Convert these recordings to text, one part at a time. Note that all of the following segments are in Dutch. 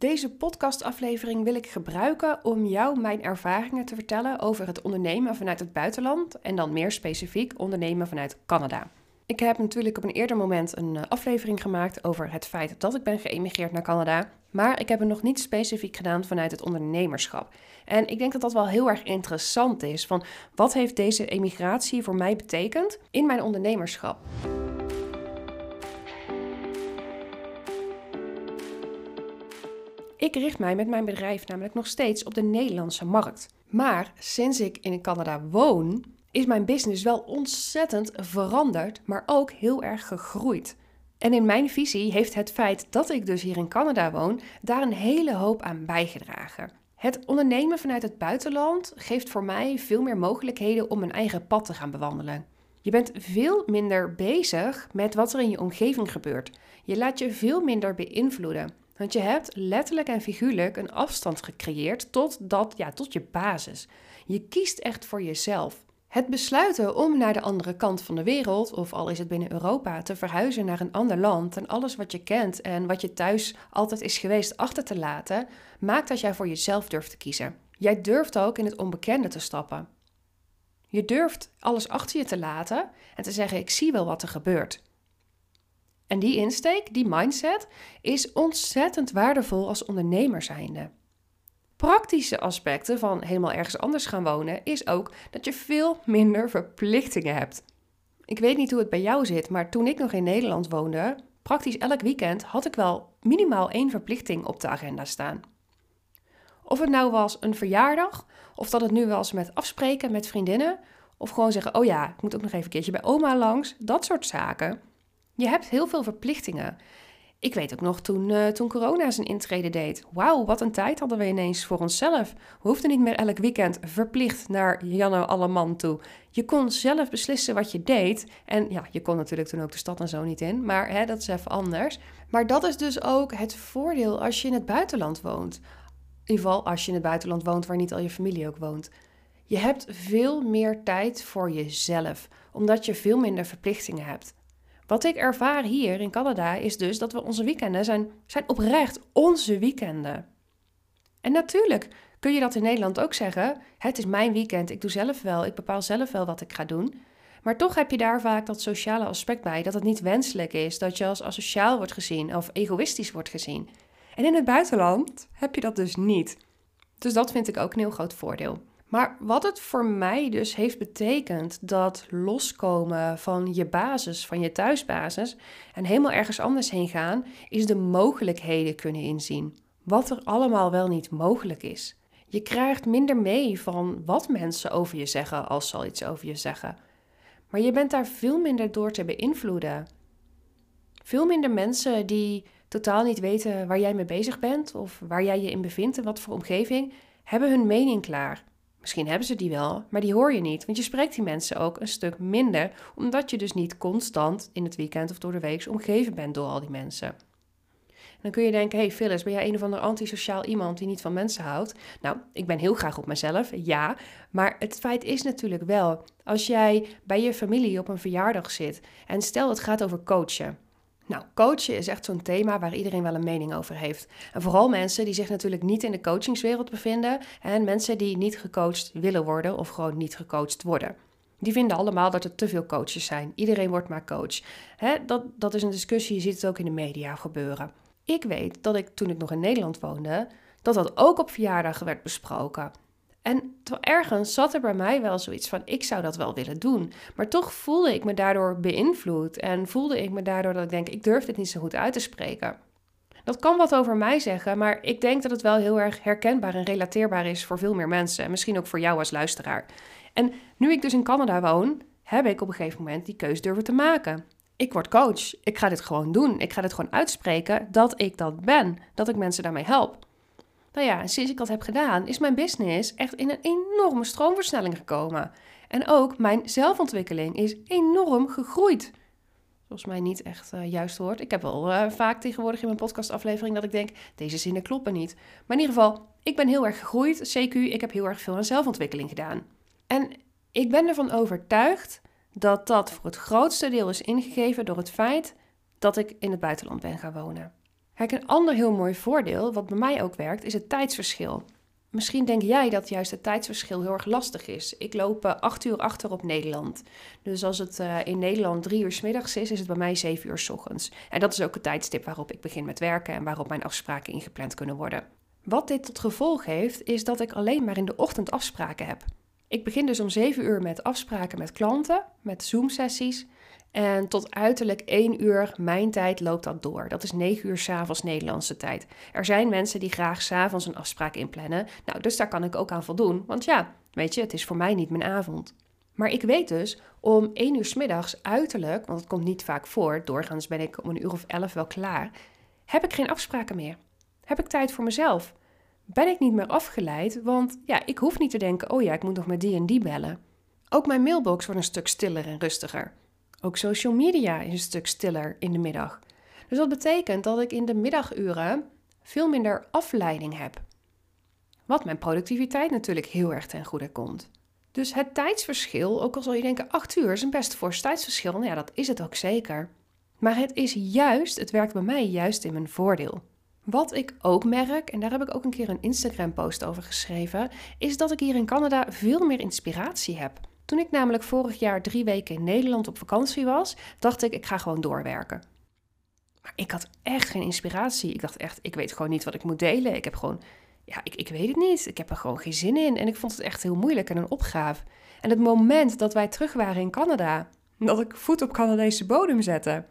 Deze podcastaflevering wil ik gebruiken om jou mijn ervaringen te vertellen over het ondernemen vanuit het buitenland en dan meer specifiek ondernemen vanuit Canada. Ik heb natuurlijk op een eerder moment een eh, aflevering gemaakt over het feit dat ik ben geëmigreerd naar Canada, maar ik heb het nog niet specifiek gedaan vanuit het ondernemerschap. En ik denk dat dat wel heel erg interessant is van wat heeft deze emigratie voor mij betekend in mijn ondernemerschap. Ik richt mij met mijn bedrijf namelijk nog steeds op de Nederlandse markt. Maar sinds ik in Canada woon, is mijn business wel ontzettend veranderd, maar ook heel erg gegroeid. En in mijn visie heeft het feit dat ik dus hier in Canada woon daar een hele hoop aan bijgedragen. Het ondernemen vanuit het buitenland geeft voor mij veel meer mogelijkheden om mijn eigen pad te gaan bewandelen. Je bent veel minder bezig met wat er in je omgeving gebeurt. Je laat je veel minder beïnvloeden. Want je hebt letterlijk en figuurlijk een afstand gecreëerd tot, dat, ja, tot je basis. Je kiest echt voor jezelf. Het besluiten om naar de andere kant van de wereld, of al is het binnen Europa, te verhuizen naar een ander land en alles wat je kent en wat je thuis altijd is geweest achter te laten, maakt dat jij voor jezelf durft te kiezen. Jij durft ook in het onbekende te stappen. Je durft alles achter je te laten en te zeggen: Ik zie wel wat er gebeurt. En die insteek, die mindset, is ontzettend waardevol als ondernemer zijnde. Praktische aspecten van helemaal ergens anders gaan wonen is ook dat je veel minder verplichtingen hebt. Ik weet niet hoe het bij jou zit, maar toen ik nog in Nederland woonde, praktisch elk weekend had ik wel minimaal één verplichting op de agenda staan. Of het nou was een verjaardag, of dat het nu was met afspreken met vriendinnen, of gewoon zeggen: Oh ja, ik moet ook nog even een keertje bij oma langs, dat soort zaken. Je hebt heel veel verplichtingen. Ik weet ook nog toen, uh, toen corona zijn intrede deed. Wauw, wat een tijd hadden we ineens voor onszelf. We hoefden niet meer elk weekend verplicht naar Janne Alleman toe. Je kon zelf beslissen wat je deed. En ja, je kon natuurlijk toen ook de stad en zo niet in. Maar hè, dat is even anders. Maar dat is dus ook het voordeel als je in het buitenland woont. In ieder geval als je in het buitenland woont waar niet al je familie ook woont. Je hebt veel meer tijd voor jezelf, omdat je veel minder verplichtingen hebt. Wat ik ervaar hier in Canada is dus dat we onze weekenden zijn, zijn oprecht onze weekenden. En natuurlijk kun je dat in Nederland ook zeggen. Het is mijn weekend, ik doe zelf wel, ik bepaal zelf wel wat ik ga doen. Maar toch heb je daar vaak dat sociale aspect bij, dat het niet wenselijk is, dat je als asociaal wordt gezien of egoïstisch wordt gezien. En in het buitenland heb je dat dus niet. Dus dat vind ik ook een heel groot voordeel. Maar wat het voor mij dus heeft betekend dat loskomen van je basis, van je thuisbasis en helemaal ergens anders heen gaan, is de mogelijkheden kunnen inzien. Wat er allemaal wel niet mogelijk is. Je krijgt minder mee van wat mensen over je zeggen als ze al iets over je zeggen. Maar je bent daar veel minder door te beïnvloeden. Veel minder mensen die totaal niet weten waar jij mee bezig bent of waar jij je in bevindt en wat voor omgeving, hebben hun mening klaar. Misschien hebben ze die wel, maar die hoor je niet, want je spreekt die mensen ook een stuk minder, omdat je dus niet constant in het weekend of door de week omgeven bent door al die mensen. En dan kun je denken, hey Phyllis, ben jij een of ander antisociaal iemand die niet van mensen houdt? Nou, ik ben heel graag op mezelf, ja. Maar het feit is natuurlijk wel, als jij bij je familie op een verjaardag zit en stel het gaat over coachen. Nou, coachen is echt zo'n thema waar iedereen wel een mening over heeft. En vooral mensen die zich natuurlijk niet in de coachingswereld bevinden en mensen die niet gecoacht willen worden of gewoon niet gecoacht worden. Die vinden allemaal dat er te veel coaches zijn. Iedereen wordt maar coach. Hè, dat, dat is een discussie, je ziet het ook in de media gebeuren. Ik weet dat ik toen ik nog in Nederland woonde, dat dat ook op verjaardagen werd besproken. En ergens zat er bij mij wel zoiets van: ik zou dat wel willen doen. Maar toch voelde ik me daardoor beïnvloed en voelde ik me daardoor dat ik denk: ik durf dit niet zo goed uit te spreken. Dat kan wat over mij zeggen, maar ik denk dat het wel heel erg herkenbaar en relateerbaar is voor veel meer mensen. En misschien ook voor jou als luisteraar. En nu ik dus in Canada woon, heb ik op een gegeven moment die keus durven te maken. Ik word coach. Ik ga dit gewoon doen. Ik ga dit gewoon uitspreken dat ik dat ben. Dat ik mensen daarmee help. Nou ja, sinds ik dat heb gedaan, is mijn business echt in een enorme stroomversnelling gekomen. En ook mijn zelfontwikkeling is enorm gegroeid. Volgens mij niet echt uh, juist hoort. Ik heb wel uh, vaak tegenwoordig in mijn podcastaflevering dat ik denk, deze zinnen kloppen niet. Maar in ieder geval, ik ben heel erg gegroeid. CQ, ik heb heel erg veel aan zelfontwikkeling gedaan. En ik ben ervan overtuigd dat dat voor het grootste deel is ingegeven door het feit dat ik in het buitenland ben gaan wonen. Kijk, een ander heel mooi voordeel, wat bij mij ook werkt, is het tijdsverschil. Misschien denk jij dat juist het tijdsverschil heel erg lastig is. Ik loop uh, acht uur achter op Nederland. Dus als het uh, in Nederland drie uur s middags is, is het bij mij zeven uur s ochtends. En dat is ook het tijdstip waarop ik begin met werken en waarop mijn afspraken ingepland kunnen worden. Wat dit tot gevolg heeft, is dat ik alleen maar in de ochtend afspraken heb. Ik begin dus om 7 uur met afspraken met klanten, met Zoom-sessies. En tot uiterlijk 1 uur mijn tijd loopt dat door. Dat is 9 uur s'avonds Nederlandse tijd. Er zijn mensen die graag s'avonds een afspraak inplannen. Nou, dus daar kan ik ook aan voldoen. Want ja, weet je, het is voor mij niet mijn avond. Maar ik weet dus om 1 uur s middags uiterlijk, want het komt niet vaak voor, doorgaans ben ik om een uur of 11 wel klaar, heb ik geen afspraken meer. Heb ik tijd voor mezelf? Ben ik niet meer afgeleid? Want ja, ik hoef niet te denken: oh ja, ik moet nog met die en die bellen. Ook mijn mailbox wordt een stuk stiller en rustiger. Ook social media is een stuk stiller in de middag. Dus dat betekent dat ik in de middaguren veel minder afleiding heb. Wat mijn productiviteit natuurlijk heel erg ten goede komt. Dus het tijdsverschil, ook al zal je denken 8 uur is een best fors tijdsverschil, nou ja, dat is het ook zeker. Maar het is juist, het werkt bij mij juist in mijn voordeel. Wat ik ook merk, en daar heb ik ook een keer een Instagram-post over geschreven, is dat ik hier in Canada veel meer inspiratie heb. Toen ik namelijk vorig jaar drie weken in Nederland op vakantie was, dacht ik, ik ga gewoon doorwerken. Maar ik had echt geen inspiratie. Ik dacht echt, ik weet gewoon niet wat ik moet delen. Ik heb gewoon, ja, ik, ik weet het niet. Ik heb er gewoon geen zin in. En ik vond het echt heel moeilijk en een opgave. En het moment dat wij terug waren in Canada, dat ik voet op Canadese bodem zette,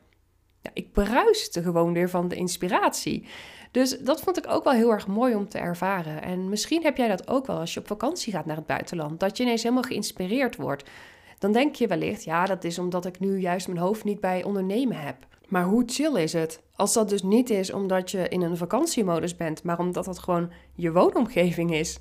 ja, ik bruiste gewoon weer van de inspiratie. Dus dat vond ik ook wel heel erg mooi om te ervaren. En misschien heb jij dat ook wel als je op vakantie gaat naar het buitenland. Dat je ineens helemaal geïnspireerd wordt. Dan denk je wellicht, ja, dat is omdat ik nu juist mijn hoofd niet bij ondernemen heb. Maar hoe chill is het? Als dat dus niet is omdat je in een vakantiemodus bent, maar omdat dat gewoon je woonomgeving is.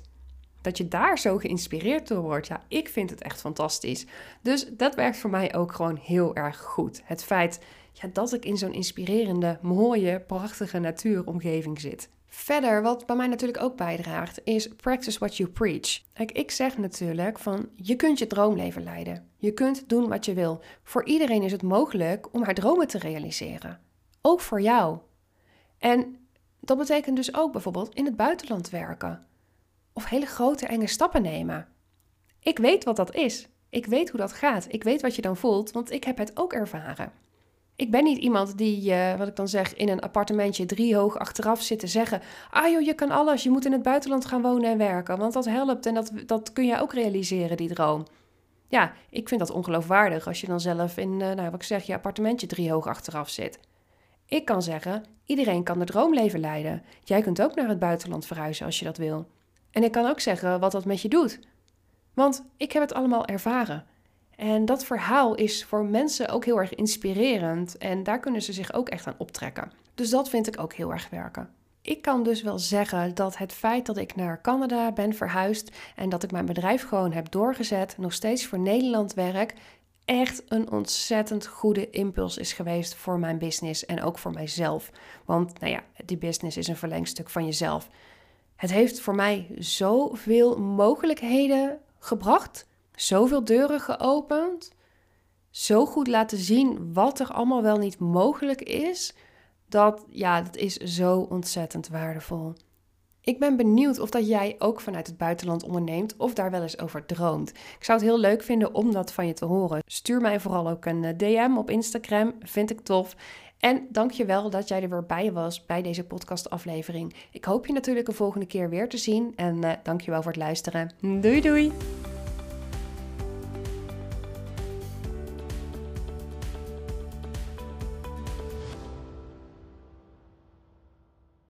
Dat je daar zo geïnspireerd door wordt. Ja, ik vind het echt fantastisch. Dus dat werkt voor mij ook gewoon heel erg goed. Het feit ja, dat ik in zo'n inspirerende, mooie, prachtige natuuromgeving zit. Verder, wat bij mij natuurlijk ook bijdraagt, is practice what you preach. Kijk, ik zeg natuurlijk van je kunt je droomleven leiden. Je kunt doen wat je wil. Voor iedereen is het mogelijk om haar dromen te realiseren. Ook voor jou. En dat betekent dus ook bijvoorbeeld in het buitenland werken. Of hele grote enge stappen nemen. Ik weet wat dat is. Ik weet hoe dat gaat. Ik weet wat je dan voelt, want ik heb het ook ervaren. Ik ben niet iemand die, uh, wat ik dan zeg, in een appartementje driehoog achteraf zit te zeggen: Ah joh, je kan alles, je moet in het buitenland gaan wonen en werken, want dat helpt en dat, dat kun je ook realiseren, die droom. Ja, ik vind dat ongeloofwaardig als je dan zelf in, uh, nou wat ik zeg, je appartementje driehoog achteraf zit. Ik kan zeggen: iedereen kan de droomleven leiden. Jij kunt ook naar het buitenland verhuizen als je dat wil. En ik kan ook zeggen wat dat met je doet. Want ik heb het allemaal ervaren. En dat verhaal is voor mensen ook heel erg inspirerend en daar kunnen ze zich ook echt aan optrekken. Dus dat vind ik ook heel erg werken. Ik kan dus wel zeggen dat het feit dat ik naar Canada ben verhuisd en dat ik mijn bedrijf gewoon heb doorgezet, nog steeds voor Nederland werk, echt een ontzettend goede impuls is geweest voor mijn business en ook voor mijzelf. Want nou ja, die business is een verlengstuk van jezelf. Het heeft voor mij zoveel mogelijkheden gebracht zoveel deuren geopend, zo goed laten zien wat er allemaal wel niet mogelijk is, dat ja, dat is zo ontzettend waardevol. Ik ben benieuwd of dat jij ook vanuit het buitenland onderneemt of daar wel eens over droomt. Ik zou het heel leuk vinden om dat van je te horen. Stuur mij vooral ook een eh, DM op Instagram, vind ik tof. En dank je wel dat jij er weer bij was bij deze podcastaflevering. Ik hoop je natuurlijk de volgende keer weer te zien en uh, dank je wel voor het luisteren. Doei doei!